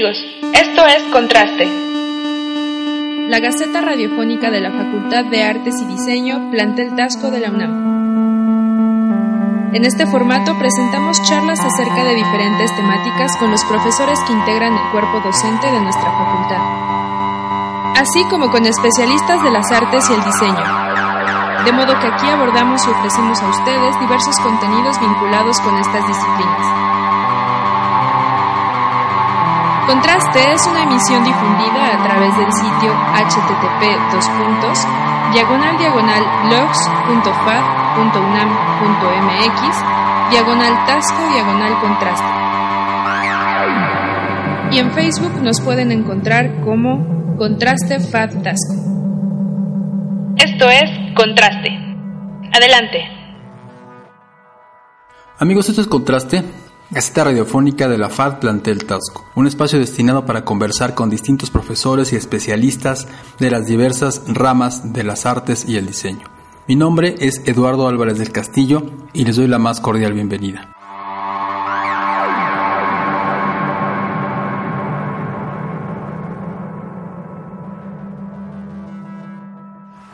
Amigos, esto es Contraste. La Gaceta Radiofónica de la Facultad de Artes y Diseño, Plantel Tasco de la UNAM. En este formato presentamos charlas acerca de diferentes temáticas con los profesores que integran el cuerpo docente de nuestra facultad, así como con especialistas de las artes y el diseño. De modo que aquí abordamos y ofrecemos a ustedes diversos contenidos vinculados con estas disciplinas. Contraste es una emisión difundida a través del sitio http diagonal diagonal logs.fab.unam.mx diagonal tasco diagonal contraste. Y en Facebook nos pueden encontrar como Contraste Fab Tasco. Esto es Contraste. Adelante. Amigos, esto es Contraste, Gaceta radiofónica de la FAD Plantel Tasco, un espacio destinado para conversar con distintos profesores y especialistas de las diversas ramas de las artes y el diseño. Mi nombre es Eduardo Álvarez del Castillo y les doy la más cordial bienvenida.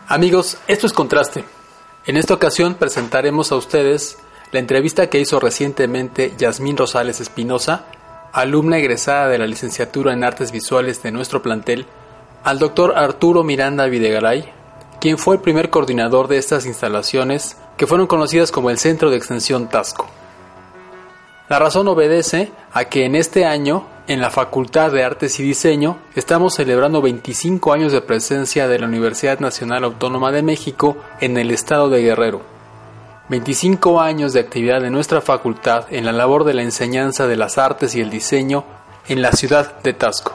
Amigos, esto es Contraste. En esta ocasión presentaremos a ustedes la entrevista que hizo recientemente Yasmín Rosales Espinosa, alumna egresada de la licenciatura en Artes Visuales de nuestro plantel, al doctor Arturo Miranda Videgaray, quien fue el primer coordinador de estas instalaciones que fueron conocidas como el Centro de Extensión Tasco. La razón obedece a que en este año, en la Facultad de Artes y Diseño, estamos celebrando 25 años de presencia de la Universidad Nacional Autónoma de México en el estado de Guerrero 25 años de actividad de nuestra facultad en la labor de la enseñanza de las artes y el diseño en la ciudad de Tasco.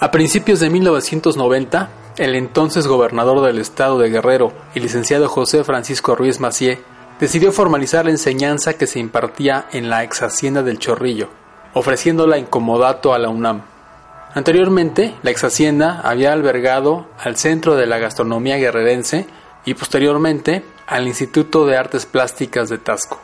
A principios de 1990, el entonces gobernador del estado de Guerrero, el licenciado José Francisco Ruiz Macié, decidió formalizar la enseñanza que se impartía en la ex hacienda del Chorrillo, ofreciéndola en comodato a la UNAM. Anteriormente, la ex hacienda había albergado al Centro de la Gastronomía Guerrerense y posteriormente al Instituto de Artes Plásticas de Tasco.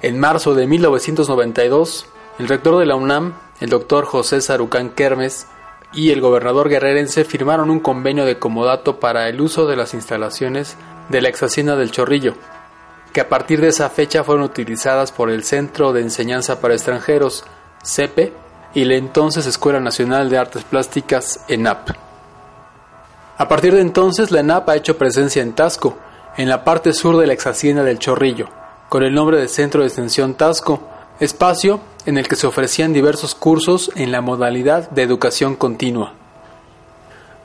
En marzo de 1992, el rector de la UNAM, el doctor José Sarucán Kermes, y el gobernador guerrerense firmaron un convenio de comodato para el uso de las instalaciones de la ex hacienda del Chorrillo, que a partir de esa fecha fueron utilizadas por el Centro de Enseñanza para Extranjeros, CEPE, y la entonces Escuela Nacional de Artes Plásticas, ENAP. A partir de entonces, la ENAP ha hecho presencia en Tasco, en la parte sur de la ex hacienda del Chorrillo, con el nombre de Centro de Extensión Tasco, espacio en el que se ofrecían diversos cursos en la modalidad de educación continua.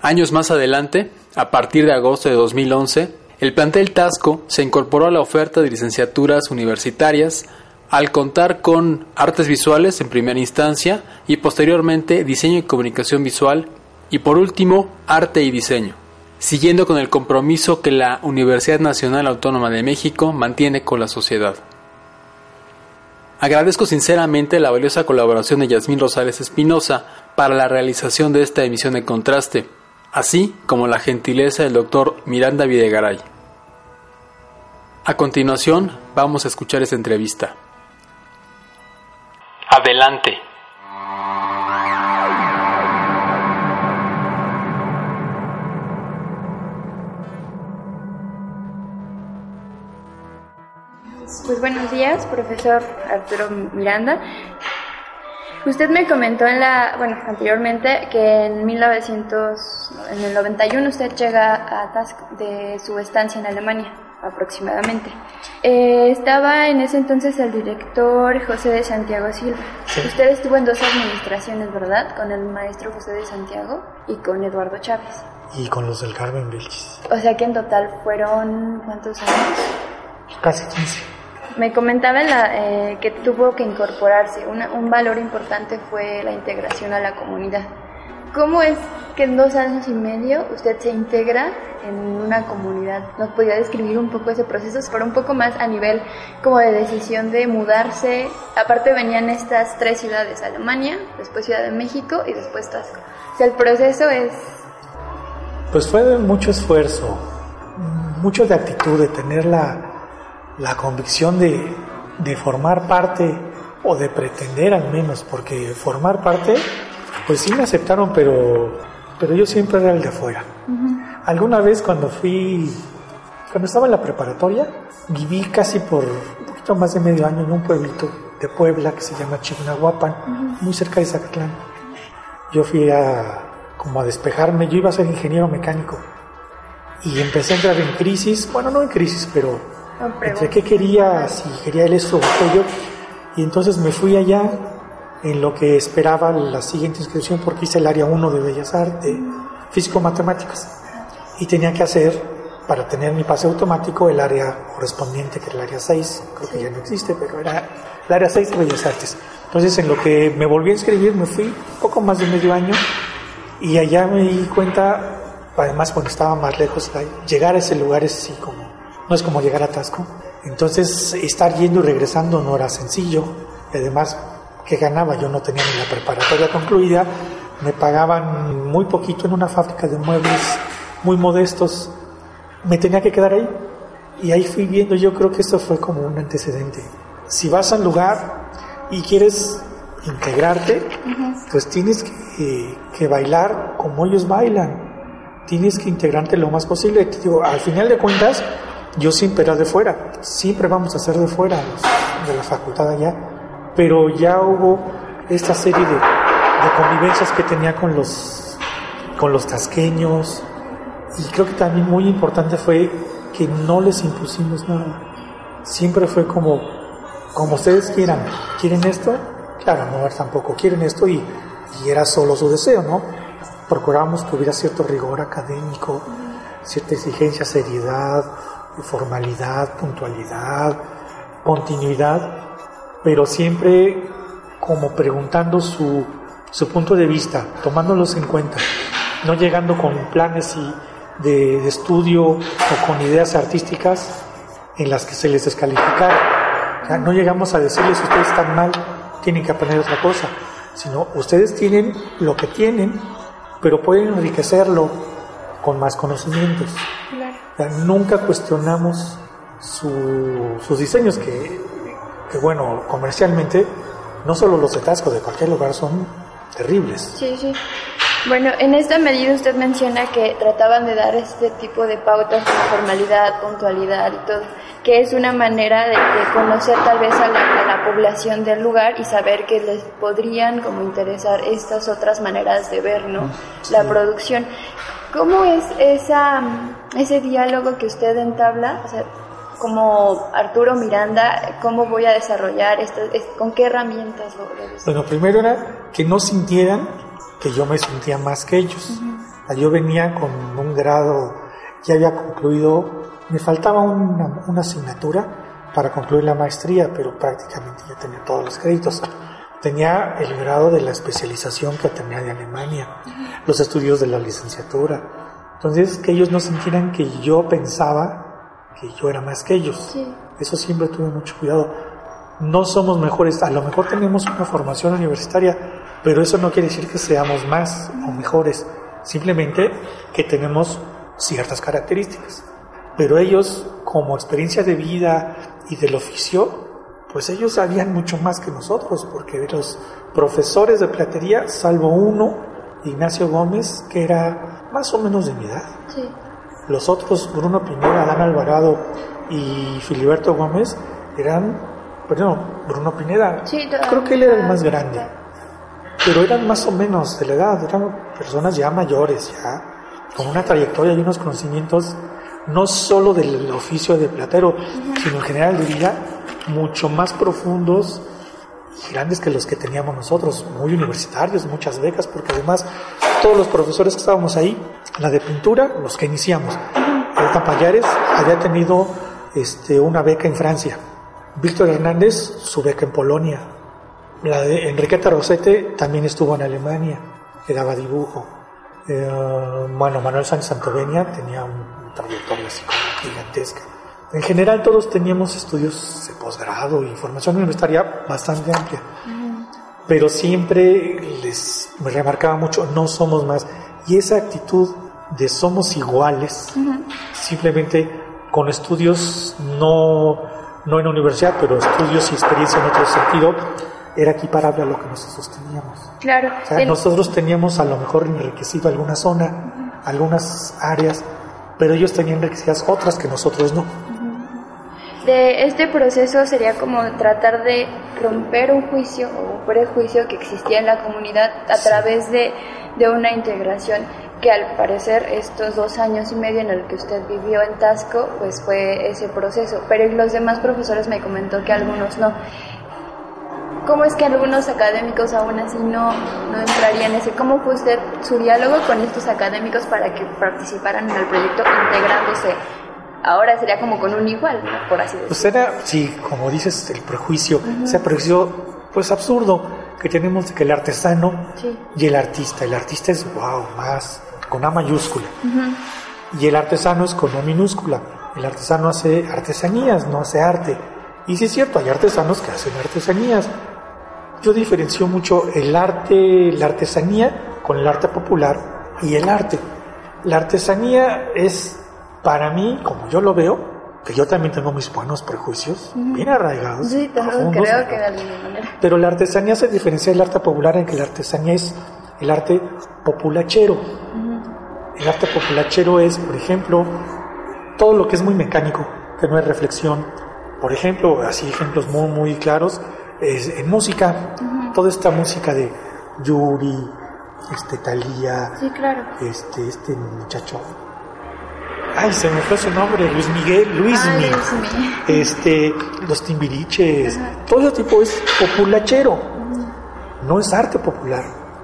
Años más adelante, a partir de agosto de 2011, el plantel Tasco se incorporó a la oferta de licenciaturas universitarias al contar con artes visuales en primera instancia y posteriormente diseño y comunicación visual y por último arte y diseño siguiendo con el compromiso que la Universidad Nacional Autónoma de México mantiene con la sociedad. Agradezco sinceramente la valiosa colaboración de Yasmín Rosales Espinosa para la realización de esta emisión de contraste, así como la gentileza del doctor Miranda Videgaray. A continuación, vamos a escuchar esta entrevista. Adelante. Pues buenos días, profesor Arturo Miranda. Usted me comentó en la, bueno, anteriormente que en 1900, en el 91 usted llega a Task de su estancia en Alemania, aproximadamente. Eh, estaba en ese entonces el director José de Santiago Silva. Usted estuvo en dos administraciones, ¿verdad? Con el maestro José de Santiago y con Eduardo Chávez. Y con los del Carmen Vilchis. O sea que en total fueron, ¿cuántos años? casi 15. Me comentaba eh, que tuvo que incorporarse, un valor importante fue la integración a la comunidad. ¿Cómo es que en dos años y medio usted se integra en una comunidad? ¿Nos podría describir un poco ese proceso? Pero un poco más a nivel como de decisión de mudarse. Aparte venían estas tres ciudades, Alemania, después Ciudad de México y después Tasco. O sea, el proceso es... Pues fue mucho esfuerzo, mucho de actitud, de tener la, la convicción de, de formar parte o de pretender al menos, porque formar parte pues sí me aceptaron, pero, pero yo siempre era el de afuera. Alguna vez cuando fui, cuando estaba en la preparatoria, viví casi por un poquito más de medio año en un pueblito de Puebla que se llama Chignahuapan, muy cerca de Zacatlán. Yo fui a como a despejarme, yo iba a ser ingeniero mecánico y empecé a entrar en crisis, bueno, no en crisis, pero entre qué quería, si quería el esto o aquello, y entonces me fui allá en lo que esperaba la siguiente inscripción porque hice el área 1 de Bellas Artes, físico-matemáticas. Y tenía que hacer, para tener mi pase automático, el área correspondiente, que era el área 6, creo que ya no existe, pero era el área 6 de Bellas Artes. Entonces, en lo que me volví a inscribir, me fui poco más de medio año y allá me di cuenta, además cuando estaba más lejos, llegar a ese lugar es así como, no es como llegar a Tasco. Entonces, estar yendo y regresando no era sencillo. Además, que ganaba, yo no tenía ni la preparatoria concluida, me pagaban muy poquito en una fábrica de muebles muy modestos, me tenía que quedar ahí. Y ahí fui viendo, yo creo que esto fue como un antecedente. Si vas al lugar y quieres integrarte, pues tienes que, que, bailar como ellos bailan. Tienes que integrarte lo más posible. Digo, al final de cuentas, yo siempre era de fuera. Siempre vamos a ser de fuera, de la facultad allá pero ya hubo esta serie de, convivencias que tenía con los, con los tasqueños y creo que también muy importante fue que no les impusimos nada. Siempre fue como, como ustedes quieran, ¿quieren esto? Claro, no, tampoco quieren esto y, y era solo su deseo, ¿no? Procurábamos que hubiera cierto rigor académico, cierta exigencia, seriedad, formalidad, puntualidad, continuidad, pero siempre como preguntando su, su punto de vista, tomándolos en cuenta, no llegando con planes y de, estudio o con ideas artísticas en las que se les descalificara. no llegamos a decirles ustedes están mal, tienen que aprender otra cosa, sino ustedes tienen lo que tienen, pero pueden enriquecerlo con más conocimientos. Nunca cuestionamos sus diseños, que que bueno, comercialmente, no solo los de Tasco, de cualquier lugar son terribles. Sí, sí. Bueno, en esta medida usted menciona que trataban de dar este tipo de pautas de formalidad, puntualidad y todo, que es una manera de, conocer tal vez a la, población del lugar y saber que les podrían como interesar estas otras maneras de ver, ¿no? La producción. ¿Cómo es esa, ese diálogo que usted entabla? O sea, como Arturo Miranda, cómo voy a desarrollar esto, con qué herramientas lo, Bueno, primero era que no sintieran que yo me sentía más que ellos. Yo venía con un grado, ya había concluido, me faltaba una, una asignatura para concluir la maestría, pero prácticamente ya tenía todos los créditos. Tenía el grado de la especialización que tenía de Alemania, los estudios de la licenciatura. Entonces, que ellos no sintieran que yo pensaba que yo era más que ellos. Eso siempre tuve mucho cuidado. No somos mejores, a lo mejor tenemos una formación universitaria, pero eso no quiere decir que seamos más o mejores, simplemente que tenemos ciertas características. Pero ellos, como experiencia de vida y del oficio, pues ellos sabían mucho más que nosotros, porque los profesores de platería, salvo uno, Ignacio Gómez, que era más o menos de mi edad, sí. Los otros, Bruno Pineda, Adán Alvarado y Filiberto Gómez, eran, perdón, Bruno Pineda, creo que él era el más grande, pero eran más o menos de la edad, eran personas ya mayores, ya, con una trayectoria y unos conocimientos no solo del oficio de platero, sino en general diría mucho más profundos y grandes que los que teníamos nosotros, muy universitarios, muchas becas, porque además todos los profesores que estábamos ahí, la de pintura, los que iniciamos. El Payares había tenido este, una beca en Francia. Víctor Hernández, su beca en Polonia. La de Enriqueta Rosete también estuvo en Alemania, que daba dibujo. Eh, bueno, Manuel Sánchez Santovenia tenía un trayectoria gigantesca. En general todos teníamos estudios de posgrado y formación universitaria bastante amplia. Pero siempre les me remarcaba mucho, no somos más. Y esa actitud de somos iguales, simplemente con estudios no, no en la universidad, pero estudios y experiencia en otro sentido, era equiparable a lo que nosotros teníamos. Claro. O sea, nosotros teníamos a lo mejor enriquecido alguna zona, algunas áreas, pero ellos tenían enriquecidas otras que nosotros no. De este proceso sería como tratar de romper un juicio o un prejuicio que existía en la comunidad a través de, de una integración que al parecer estos dos años y medio en el que usted vivió en Tasco, pues fue ese proceso. Pero los demás profesores me comentó que algunos no. ¿Cómo es que algunos académicos aún así no, no entrarían en ese? ¿Cómo fue usted su diálogo con estos académicos para que participaran en el proyecto integrándose? Ahora sería como con un igual, ¿no? por así decirlo. Pues era, sí, como dices, el prejuicio, ese prejuicio pues absurdo que tenemos de que el artesano Sí. y el artista, el artista es wow, más con A mayúscula. Y el artesano es con O minúscula. El artesano hace artesanías, no hace arte. Y sí es cierto, hay artesanos que hacen artesanías. Yo diferencio mucho el arte, la artesanía con el arte popular y el arte. La artesanía es, para mí, como yo lo veo, que yo también tengo mis buenos prejuicios, bien arraigados. Sí, profundos, creo que de alguna manera. pero la artesanía se diferencia del arte popular en que la artesanía es el arte populachero. El arte populachero es, por ejemplo, todo lo que es muy mecánico, que no es reflexión. Por ejemplo, así ejemplos muy, muy claros, es en música, toda esta música de Yuri, este Talía, Sí, claro. este, este muchacho. Ay, se me fue su nombre, Luis Miguel, Luis Ay, Miguel Luis este, los timbiriches, todo ese tipo es populachero, no es arte popular.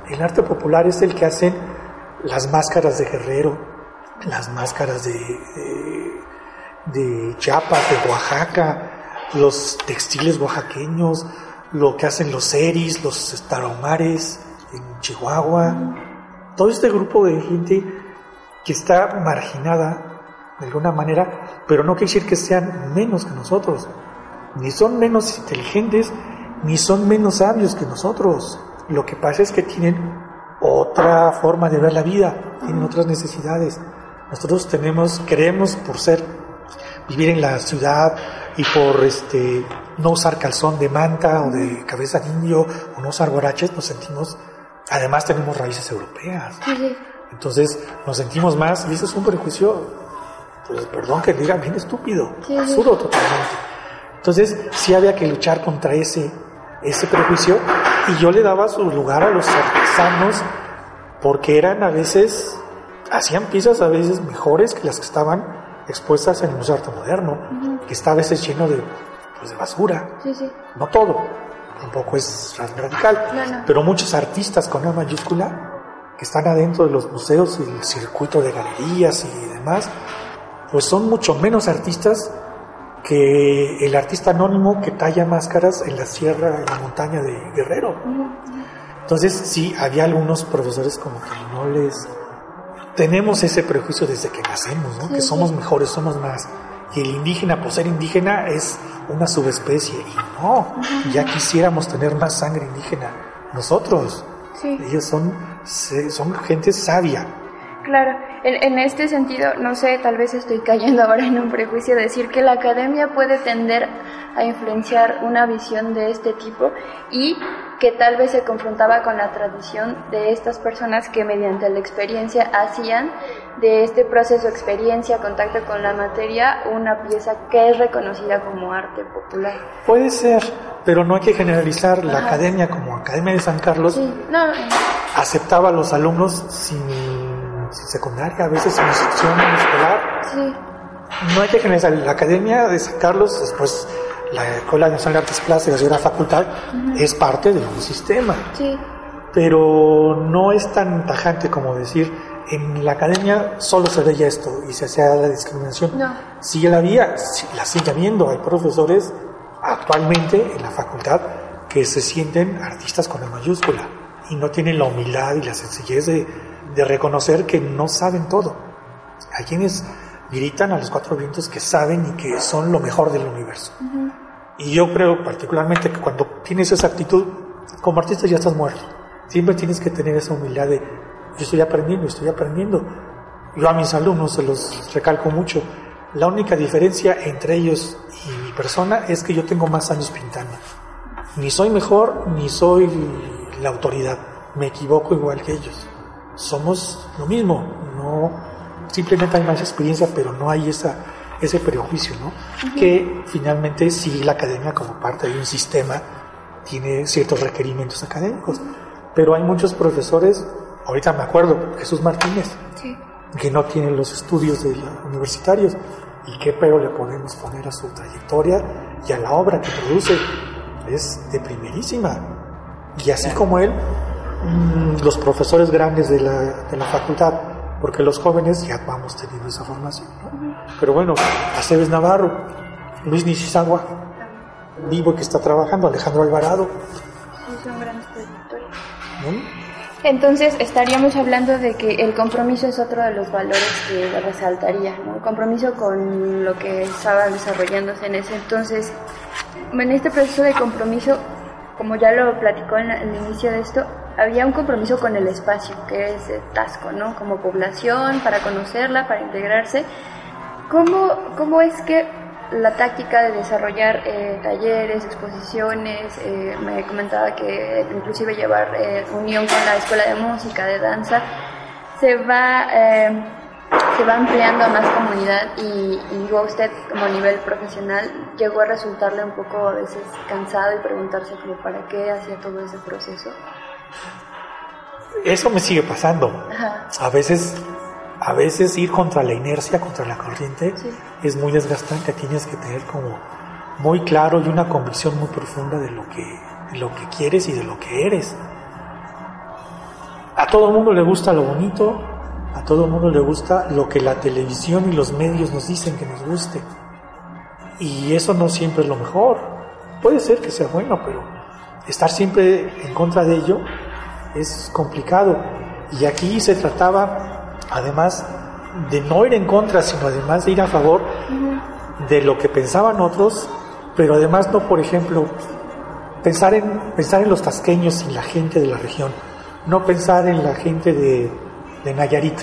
El arte popular es el que hacen las máscaras de Guerrero, las máscaras de, de, de Chiapas, de Oaxaca, los textiles oaxaqueños, lo que hacen los seris, los tarahumares en Chihuahua, todo este grupo de gente que está marginada de alguna manera, pero no quiere decir que sean menos que nosotros, ni son menos inteligentes, ni son menos sabios que nosotros. Lo que pasa es que tienen otra forma de ver la vida, tienen otras necesidades. Nosotros tenemos, creemos por ser, vivir en la ciudad y por este no usar calzón de manta o de cabeza de indio o no usar guaraches, nos sentimos, además tenemos raíces europeas. Entonces nos sentimos más, y ese es un prejuicio, pues perdón que diga, bien estúpido, Sí, sí. absurdo totalmente. Entonces sí había que luchar contra ese, ese prejuicio, y yo le daba su lugar a los artesanos, porque eran a veces, hacían piezas a veces mejores que las que estaban expuestas en el Museo de Arte Moderno, que está a veces lleno de, pues, de basura, Sí, sí. no todo, tampoco es radical, No, no. pero muchos artistas con una mayúscula que están adentro de los museos y el circuito de galerías y demás, pues son mucho menos artistas que el artista anónimo que talla máscaras en la sierra, en la montaña de Guerrero. Entonces sí, había algunos profesores como que no les... Tenemos ese prejuicio desde que nacemos, ¿no? Sí, que sí. somos mejores, somos más. Y el indígena, por ser indígena, es una subespecie. Y no, ya quisiéramos tener más sangre indígena. Nosotros, Sí. ellos son, son gente sabia. Claro, en, en este sentido, no sé, tal vez estoy cayendo ahora en un prejuicio, decir que la academia puede tender a influenciar una visión de este tipo y que tal vez se confrontaba con la tradición de estas personas que mediante la experiencia hacían de este proceso, experiencia, contacto con la materia, una pieza que es reconocida como arte popular. Puede ser, pero no hay que generalizar. La academia, como Academia de San Carlos, Sí, no, aceptaba a los alumnos sin, secundaria, a veces sin instrucción escolar. sí, No hay que generalizar. La Academia de San Carlos, después la Escuela Nacional de Artes Plásticas y la facultad, es parte de un sistema. sí, Pero no es tan tajante como decir en la academia solo se veía esto y se hacía la discriminación. No. Sí la sí la sigue habiendo. Hay profesores actualmente en la facultad que se sienten artistas con la mayúscula y no tienen la humildad y la sencillez de, de reconocer que no saben todo. Hay quienes gritan a los cuatro vientos que saben y que son lo mejor del universo. Y yo creo particularmente que cuando tienes esa actitud, como artista ya estás muerto. Siempre tienes que tener esa humildad de, yo estoy aprendiendo, estoy aprendiendo. Yo a mis alumnos se los recalco mucho. La única diferencia entre ellos y mi persona es que yo tengo más años pintando. Ni soy mejor, ni soy la autoridad. Me equivoco igual que ellos. Somos lo mismo. No, simplemente hay más experiencia, pero no hay esa, ese prejuicio, ¿no? Que finalmente sí la academia como parte de un sistema tiene ciertos requerimientos académicos. Pero hay muchos profesores, ahorita me acuerdo, Jesús Martínez, Sí. que no tiene los estudios de la- universitarios y qué pero le podemos poner a su trayectoria y a la obra que produce es de primerísima y así como él los profesores grandes de la, de la facultad porque los jóvenes ya vamos teniendo esa formación ¿no? pero bueno Aceves Navarro Luis Nishizawa vivo que está trabajando Alejandro Alvarado Sí, son grandes trayectorias. ¿no? Entonces estaríamos hablando de que el compromiso es otro de los valores que resaltaría, ¿no? El compromiso con lo que estaba desarrollándose en ese entonces. En este proceso de compromiso, como ya lo platicó en, la- en el inicio de esto, había un compromiso con el espacio, que es Tasco, ¿no? Como población, para conocerla, para integrarse. ¿Cómo, cómo es que la táctica de desarrollar eh, talleres, exposiciones, eh, me comentaba que inclusive llevar eh, unión con la escuela de música, de danza, se va, eh, se va ampliando a más comunidad y, y digo, usted como nivel profesional llegó a resultarle un poco a veces cansado y preguntarse como para qué hacía todo ese proceso. Eso me sigue pasando Ajá. a veces a veces ir contra la inercia, contra la corriente, Sí. es muy desgastante. Tienes que tener como muy claro y una convicción muy profunda de lo que, de lo que quieres y de lo que eres. A todo mundo le gusta lo bonito, a todo mundo le gusta lo que la televisión y los medios nos dicen que nos guste. Y eso no siempre es lo mejor. Puede ser que sea bueno, pero estar siempre en contra de ello es complicado. Y aquí se trataba, además, de no ir en contra, sino además de ir a favor de lo que pensaban otros, pero además no, por ejemplo, pensar en, pensar en los tasqueños y la gente de la región, no pensar en la gente de, de Nayarit,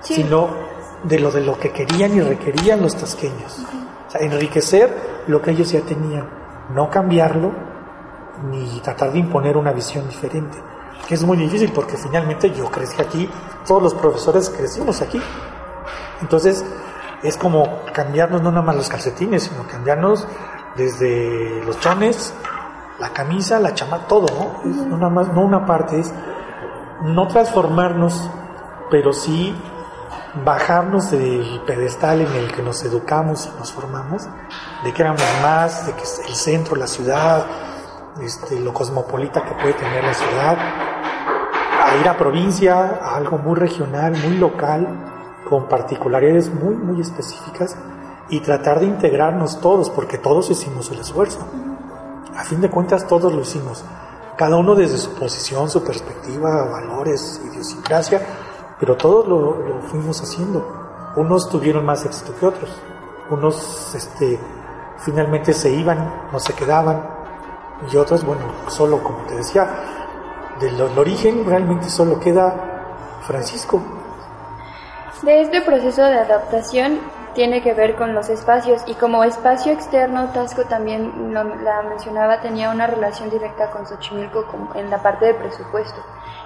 Sí. sino de lo de lo que querían y requerían los tasqueños. O sea, enriquecer lo que ellos ya tenían, no cambiarlo ni tratar de imponer una visión diferente, que es muy difícil porque finalmente yo crecí aquí, todos los profesores crecimos aquí. Entonces es como cambiarnos no nada más los calcetines, sino cambiarnos desde los chones, la camisa, la chama, todo, ¿no? Es no nada más, no una parte, es no transformarnos, pero sí bajarnos del pedestal en el que nos educamos y nos formamos, de que éramos más, de que es el centro, la ciudad, este, lo cosmopolita que puede tener la ciudad, a ir a provincia, a algo muy regional, muy local, con particularidades muy, muy específicas y tratar de integrarnos todos, porque todos hicimos el esfuerzo. A fin de cuentas, todos lo hicimos. Cada uno desde su posición, su perspectiva, valores, idiosincrasia, pero todos lo, lo fuimos haciendo. Unos tuvieron más éxito que otros. Unos, este, finalmente se iban, no se quedaban. Y otros, bueno, solo como te decía, del origen realmente solo queda Francisco. De este proceso de adaptación tiene que ver con los espacios y como espacio externo, Tasco también lo- la mencionaba, tenía una relación directa con Xochimilco en la parte de presupuesto.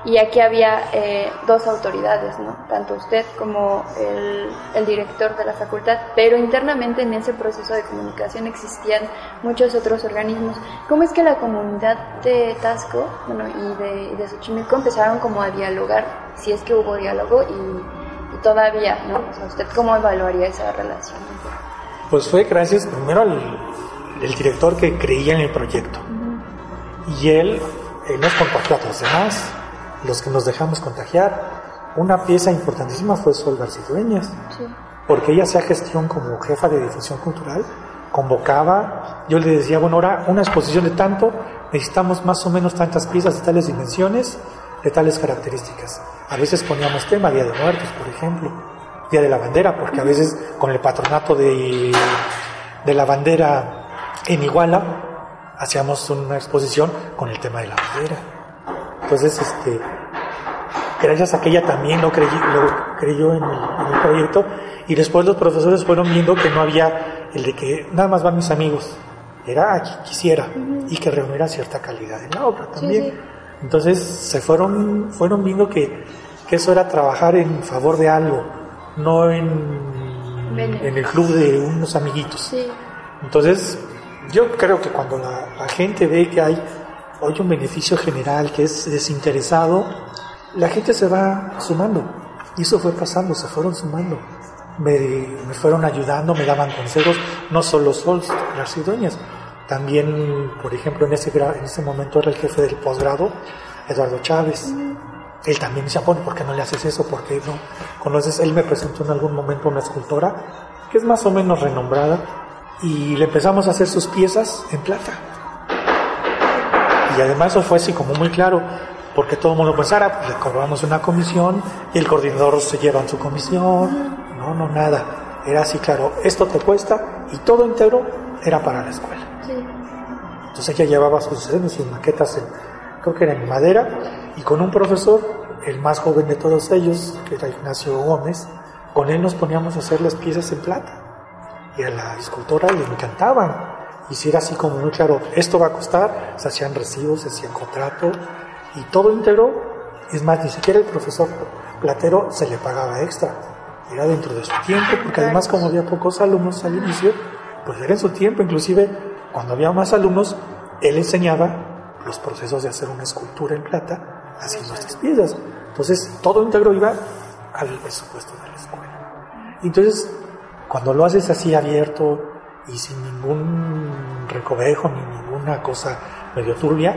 Y aquí había eh, dos autoridades, ¿no? tanto usted como el, el director de la facultad, pero internamente en ese proceso de comunicación existían muchos otros organismos. ¿Cómo es que la comunidad de Tasco bueno, y de, de Xochimilco empezaron como a dialogar, si es que hubo diálogo y y todavía, ¿no? O sea, ¿usted cómo evaluaría esa relación? Pues fue gracias primero al el director que creía en el proyecto. Y él, él nos contagió a los demás, los que nos dejamos contagiar. una pieza importantísima fue Sol García Dueñas, porque ella hacía gestión como jefa de difusión cultural, convocaba, yo le decía, bueno, ahora una exposición de tanto, necesitamos más o menos tantas piezas de tales dimensiones, de tales características. A veces poníamos tema, Día de Muertos, por ejemplo, Día de la Bandera, porque a veces con el patronato de, de la bandera en Iguala hacíamos una exposición con el tema de la bandera. Entonces, este, gracias a que ella también lo, creyó, lo creyó en el, proyecto. Y después los profesores fueron viendo que no había el de que nada más van mis amigos, era aquí quisiera y que reuniera cierta calidad en la obra también. Entonces se fueron, fueron viendo que, que, eso era trabajar en favor de algo, no en, en el club de unos amiguitos. Entonces yo creo que cuando la, la gente ve que hay hoy un beneficio general que es desinteresado, la gente se va sumando. Y eso fue pasando, se fueron sumando. Me, me fueron ayudando, me daban consejos, no solo Sol, Dueñas. También, por ejemplo, en ese, en ese momento era el jefe del posgrado, Eduardo Chávez. Él también me decía, bueno, ¿por qué no le haces eso? ¿Por qué no conoces? Él me presentó en algún momento una escultora que es más o menos renombrada y le empezamos a hacer sus piezas en plata. Y además eso fue así como muy claro porque todo el mundo pensara, pues le cobramos una comisión y el coordinador se lleva en su comisión. No, no, nada. Era así, claro, esto te cuesta y todo entero era para la escuela. Entonces ella llevaba sus, sus maquetas, en, creo que era en madera, y con un profesor, el más joven de todos ellos, que era Ignacio Gómez, con él nos poníamos a hacer las piezas en plata. Y a la escultora le encantaban. Y si era así como muy claro, esto va a costar, se hacían recibos, se hacían contrato, y todo íntegro, es más, ni siquiera el profesor Platero se le pagaba extra, era dentro de su tiempo, porque además como había pocos alumnos al ínicio, pues era en su tiempo, inclusive cuando había más alumnos, él enseñaba los procesos de hacer una escultura en plata haciendo estas piezas. Entonces, todo íntegro iba al presupuesto de la escuela. Entonces, cuando lo haces así abierto y sin ningún recovejo ni ninguna cosa medio turbia,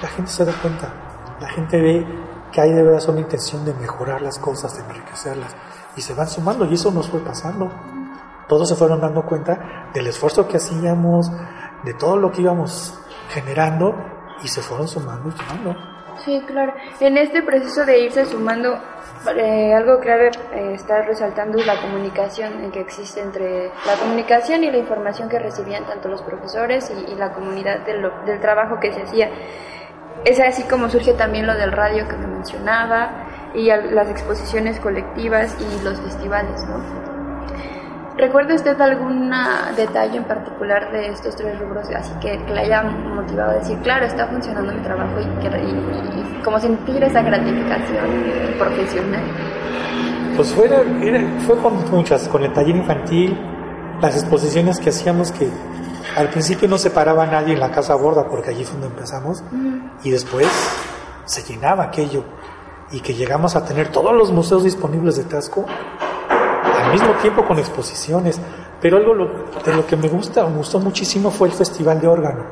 la gente se da cuenta, la gente ve que hay de verdad una intención de mejorar las cosas, de enriquecerlas, y se van sumando, y eso nos fue pasando. Todos se fueron dando cuenta del esfuerzo que hacíamos, de todo lo que íbamos generando, y se fueron sumando y sumando. Sí, claro. En este proceso de irse sumando, eh, algo clave eh, está resaltando es la comunicación que existe entre la comunicación y la información que recibían tanto los profesores y, la comunidad del trabajo que se hacía. Es así como surge también lo del radio que me mencionaba y las exposiciones colectivas y los festivales, ¿no? ¿Recuerda usted algún detalle en particular de estos tres rubros, así que, le haya motivado a decir, claro, está funcionando mi trabajo y, que, y, como sentir esa gratificación profesional? Pues fue, fue con muchas, con el taller infantil, las exposiciones que hacíamos que al principio no se paraba nadie en la casa borda porque allí fue donde empezamos y después se llenaba aquello y que llegamos a tener todos los museos disponibles de Tasco mismo tiempo con exposiciones. Pero algo de lo que me gusta, me gustó muchísimo fue el Festival de Órgano.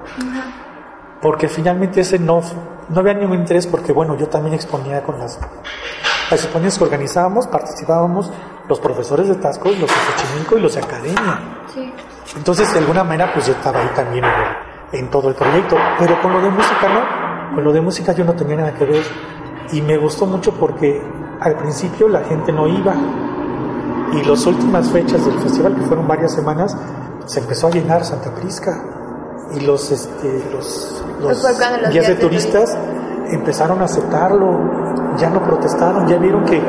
Porque finalmente ese no, no había ningún interés porque, bueno, yo también exponía con las, las exponencias que organizábamos, participábamos los profesores de Tasco, los de Xochimilco y los de Academia. Entonces, de alguna manera, pues yo estaba ahí también en, en todo el proyecto. Pero con lo de música no, con lo de música yo no tenía nada que ver. Y me gustó mucho porque al principio la gente no iba, y las últimas fechas del festival, que fueron varias semanas, se empezó a llenar Santa Prisca. Y los, este, los, los, guías de turistas empezaron a aceptarlo, ya no protestaron, ya vieron que,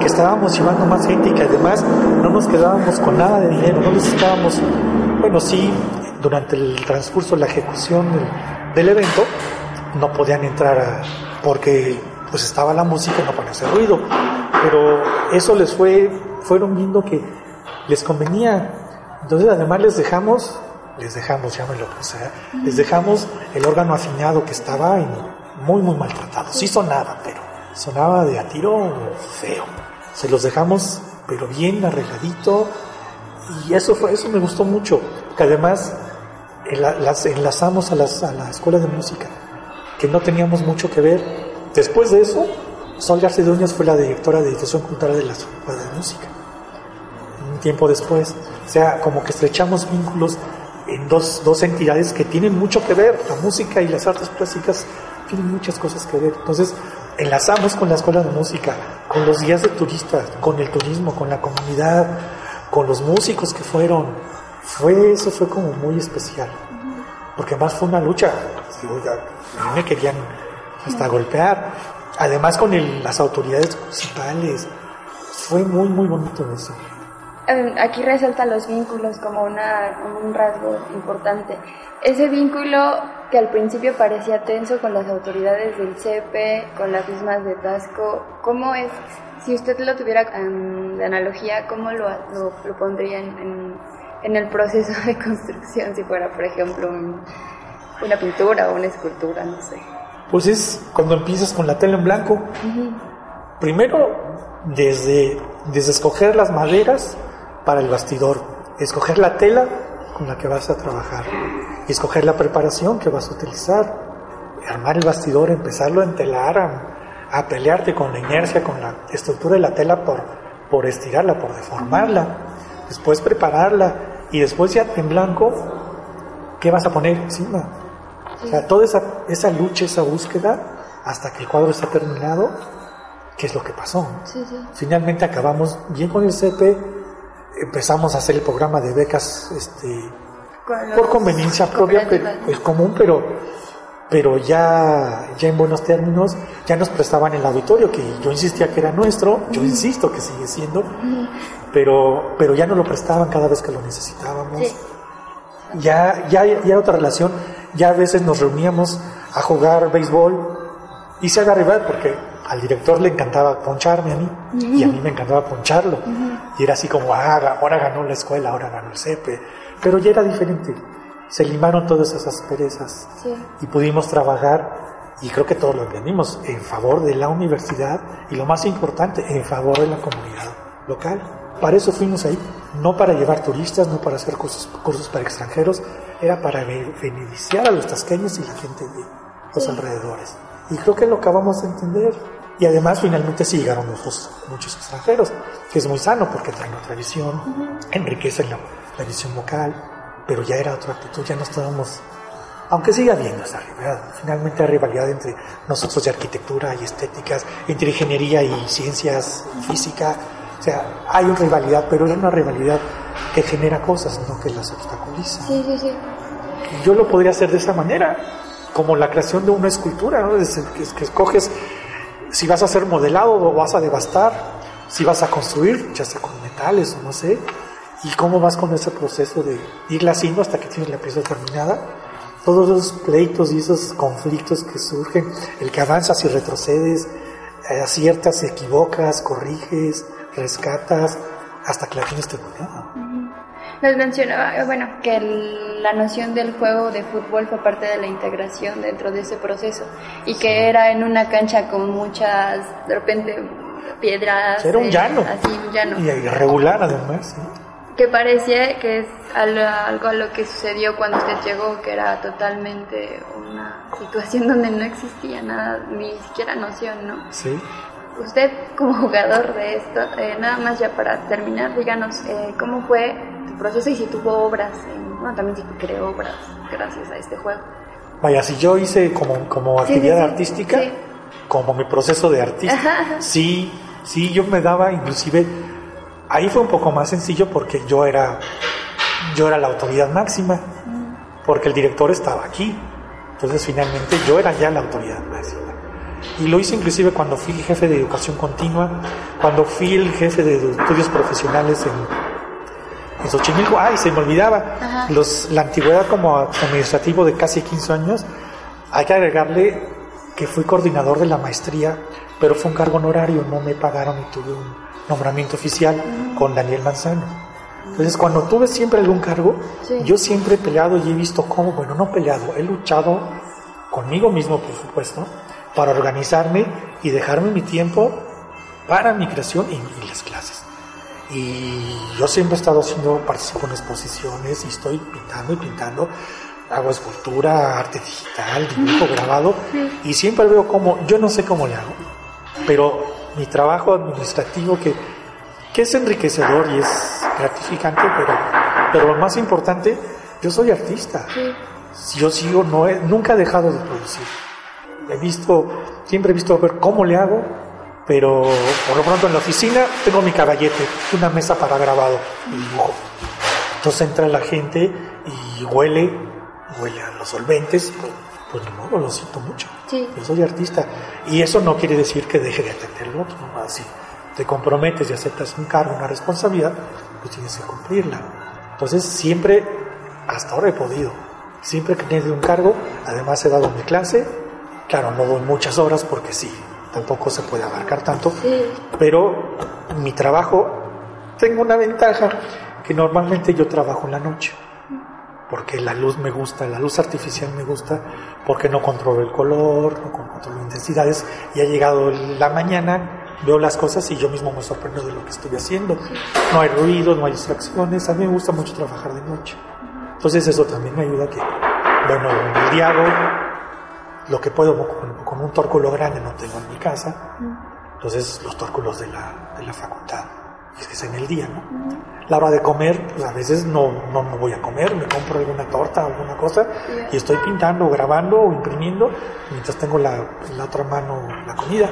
que estábamos llevando más gente y que además no nos quedábamos con nada de dinero, no necesitábamos, bueno, sí, durante el transcurso, la ejecución del, evento, no podían entrar a, porque pues estaba la música y no podía hacer ruido, pero eso les fue fueron viendo que les convenía. Entonces además les dejamos, les dejamos, llámenlo como sea, les dejamos el órgano afinado que estaba muy, muy maltratado. Sí sonaba, pero sonaba de a tiro feo. Se los dejamos, pero bien arregladito. Y eso fue, eso me gustó mucho. Que además las enlazamos a, las, a la escuela de música, que no teníamos mucho que ver. Después de eso, Sol Arceduñas fue la directora de difusión cultural de la Escuela de Música. Un tiempo después, o sea, como que estrechamos vínculos en dos, dos entidades que tienen mucho que ver, la música y las artes plásticas tienen muchas cosas que ver. Entonces, enlazamos con la escuela de música, con los guías de turistas, con el turismo, con la comunidad, con los músicos que fueron. Fue, eso fue como muy especial. Porque más fue una lucha. A mí me querían hasta golpear. Además con el- las autoridades municipales. Fue muy, muy bonito eso. Eh, Aquí resaltan los vínculos como una, un rasgo importante. Ese vínculo que al principio parecía tenso con las autoridades del CEPE, con las mismas de Tasco, ¿cómo es? Si usted lo tuviera em, de analogía, ¿cómo lo, lo, pondría en, en- el proceso de construcción? Si fuera, por ejemplo, un- una pintura o una escultura, no sé. Pues es cuando empiezas con la tela en blanco. Primero, desde, desde escoger las maderas para el bastidor, escoger la tela con la que vas a trabajar, escoger la preparación que vas a utilizar, armar el bastidor, empezarlo a entelar, a, a pelearte con la inercia, con la estructura de la tela por, por estirarla, por deformarla, después prepararla y después ya en blanco, ¿qué vas a poner encima? O sea, toda esa, esa lucha, esa búsqueda, hasta que el cuadro está terminado, ¿qué es lo que pasó? Sí, sí. Finalmente acabamos bien con el CP, empezamos a hacer el programa de becas este, por conveniencia propia, pero, pues común, pero, pero ya, ya en buenos términos, ya nos prestaban el auditorio, que yo insistía que era nuestro, yo insisto que sigue siendo, pero, pero ya no lo prestaban cada vez que lo necesitábamos Sí. ya, ya, ya otra relación, ya a veces nos reuníamos a jugar béisbol y se haga rival porque al director le encantaba poncharme a mí y a mí me encantaba poncharlo. Y era así como, ah, ahora ganó la escuela, ahora ganó el CEPE. Pero ya era diferente. Se limaron todas esas perezas Sí. y pudimos trabajar y creo que todos lo entendimos en favor de la universidad y lo más importante, en favor de la comunidad local. Para eso fuimos ahí, no para llevar turistas, no para hacer cursos, cursos para extranjeros, era para be- beneficiar a los tasqueños y la gente de los alrededores. Y creo que lo acabamos de entender. Y además finalmente sí llegaron muchos, muchos extranjeros, que es muy sano porque traen otra visión, enriquecen la, la visión local, pero ya era otra actitud, ya no estábamos aunque siga habiendo esa rivalidad, finalmente hay rivalidad entre nosotros de arquitectura y estéticas, entre ingeniería y ciencias, física, o sea, hay una rivalidad, pero es una rivalidad que genera cosas, no que las obstaculiza. Sí, sí, sí. Yo lo podría hacer de esa manera, como la creación de una escultura, ¿no? Es que, que escoges si vas a hacer modelado o vas a devastar, si vas a construir, ya sea con metales o no sé, y cómo vas con ese proceso de irla haciendo hasta que tienes la pieza terminada. Todos esos pleitos y esos conflictos que surgen, el que avanzas y retrocedes, eh, aciertas, equivocas, corriges, rescatas, hasta que la tienes terminada. Nos mencionaba, eh, bueno, que el- la noción del juego de fútbol fue parte de la integración dentro de ese proceso y que era en una cancha con muchas, de repente, piedras. Era un eh, llano. Así, un llano. Y irregular además. ¿sí? Que parecía que es al- algo a lo que sucedió cuando usted llegó, que era totalmente una situación donde no existía nada, ni siquiera noción, ¿no? Sí. Usted como jugador de esto, eh, nada más ya para terminar, díganos eh, cómo fue tu proceso y si tuvo obras, en- bueno, también si creó obras gracias a este juego. Vaya, si yo hice como, como sí, actividad sí. artística, Sí. como mi proceso de artista, Ajá, ajá. sí, sí, yo me daba, inclusive, ahí fue un poco más sencillo porque yo era, yo era la autoridad máxima, porque el director estaba aquí, entonces finalmente yo era ya la autoridad máxima. Y lo hice inclusive cuando fui jefe de educación continua, cuando fui el jefe de estudios profesionales en, en Xochimilco, ay, se me olvidaba, Ajá. los, la antigüedad como administrativo de casi 15 años, hay que agregarle que fui coordinador de la maestría, pero fue un cargo honorario, no me pagaron y tuve un nombramiento oficial con Daniel Manzano. Entonces, cuando tuve siempre algún cargo, Sí. yo siempre he peleado y he visto cómo, bueno, no peleado, he luchado conmigo mismo, por supuesto, para organizarme y dejarme mi tiempo para mi creación y, y las clases. Y yo siempre he estado haciendo, participo en exposiciones y estoy pintando y pintando. Hago escultura, arte digital, dibujo, grabado. Y siempre veo cómo, yo no sé cómo le hago, pero mi trabajo administrativo que, que es enriquecedor y es gratificante, pero, pero lo más importante, yo soy artista. Yo sigo, no he, nunca he dejado de producir. He visto, siempre he visto ver cómo le hago, pero por lo pronto en la oficina tengo mi caballete, una mesa para grabado y dibujo. Entonces entra la gente y huele, huele a los solventes, pues, pues no, lo siento mucho. Yo soy artista. Y eso no quiere decir que deje de atenderlo, no, así. Te comprometes y aceptas un cargo, una responsabilidad, pues tienes que cumplirla. Entonces siempre, hasta ahora he podido, siempre que tenido un cargo, además he dado mi clase, claro, no doy muchas horas porque sí, tampoco se puede abarcar tanto, pero mi trabajo, tengo una ventaja que normalmente yo trabajo en la noche, porque la luz me gusta, la luz artificial me gusta, porque no controlo el color, no controlo intensidades, y ha llegado la mañana, veo las cosas y yo mismo me sorprendo de lo que estoy haciendo. No hay ruido, no hay distracciones, a mí me gusta mucho trabajar de noche. Entonces eso también me ayuda a que, bueno, el diario, lo que puedo con, un tórculo grande no tengo en mi casa, entonces los tórculos de la, de la facultad es en el día, ¿no? La hora de comer, pues a veces no, no me voy a comer, me compro alguna torta, alguna cosa, y estoy pintando, grabando o imprimiendo, mientras tengo la, en la otra mano la comida.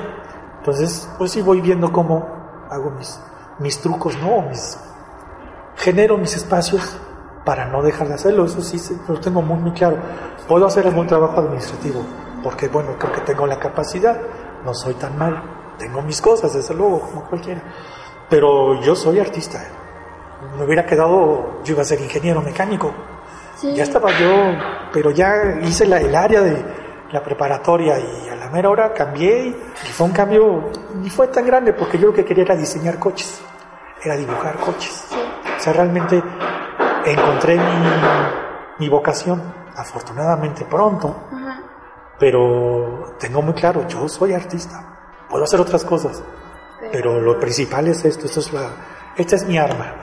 Entonces, pues sí voy viendo cómo hago mis, mis trucos, ¿no? Mis, genero mis espacios para no dejar de hacerlo, eso sí lo tengo muy, muy claro. Puedo hacer algún trabajo administrativo, porque bueno, creo que tengo la capacidad, no soy tan mal, tengo mis cosas, desde luego, como cualquiera pero yo soy artista. Me hubiera quedado, yo iba a ser ingeniero mecánico. Ya estaba yo, pero ya hice la, el área de la preparatoria y a la mera hora cambié y fue un cambio, ni fue tan grande porque yo lo que quería era diseñar coches, era dibujar coches. O sea, realmente encontré mi, mi vocación, afortunadamente pronto, pero tengo muy claro, yo soy artista, puedo hacer otras cosas, pero lo principal es esto, esto es la, esta es mi arma.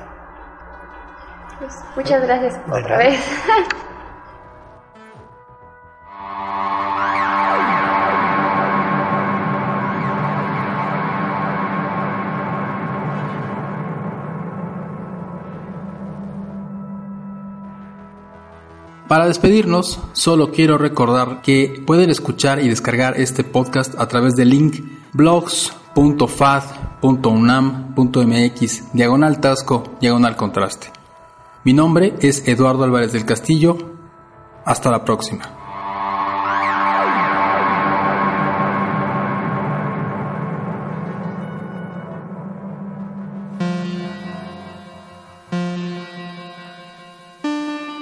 Pues, muchas gracias otra vez. Para despedirnos, solo quiero recordar que pueden escuchar y descargar este podcast a través del link blogs .fad.unam.mx diagonal tasco diagonal contraste. Mi nombre es Eduardo Álvarez del Castillo. Hasta la próxima.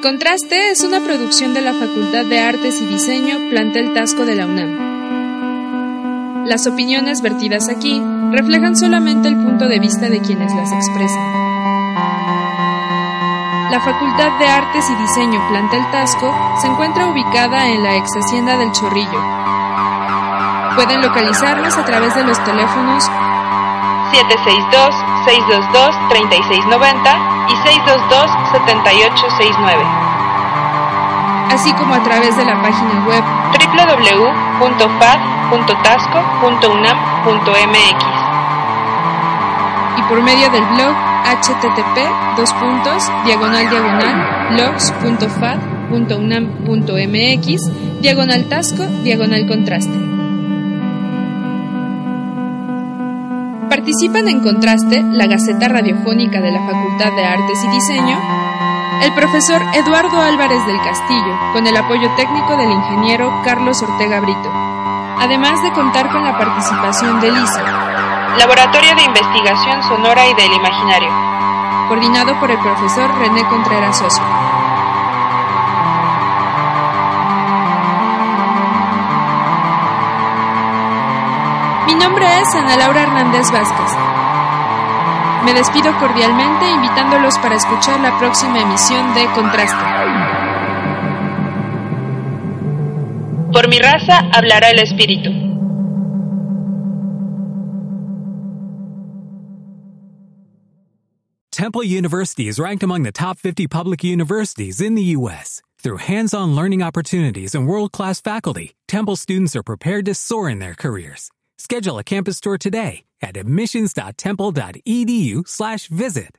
Contraste es una producción de la Facultad de Artes y Diseño Plantel Tasco de la UNAM. Las opiniones vertidas aquí reflejan solamente el punto de vista de quienes las expresan. La Facultad de Artes y Diseño Plantel Tasco se encuentra ubicada en la ex hacienda del Chorrillo. Pueden localizarnos a través de los teléfonos 762-622-3690 y 622-7869 así como a través de la página web www.fad.tasco.unam.mx y por medio del blog http dos puntos diagonal diagonal blogs.fad.unam.mx diagonal tasco diagonal contraste. Participan en Contraste, la Gaceta Radiofónica de la Facultad de Artes y Diseño, el profesor Eduardo Álvarez del Castillo, con el apoyo técnico del ingeniero Carlos Ortega Brito, además de contar con la participación de LISA, Laboratorio de Investigación Sonora y del Imaginario, coordinado por el profesor René Contreras. Es Ana Laura Hernández Vázquez. Me despido cordialmente invitándolos para escuchar la próxima emisión de Contraste. Por mi raza hablará el espíritu. Temple University is ranked among the top 50 public universities in the U.S. Through hands-on learning opportunities and world-class faculty, Temple students are prepared to soar in their careers. Schedule a campus tour today at admissions.temple.edu/visit.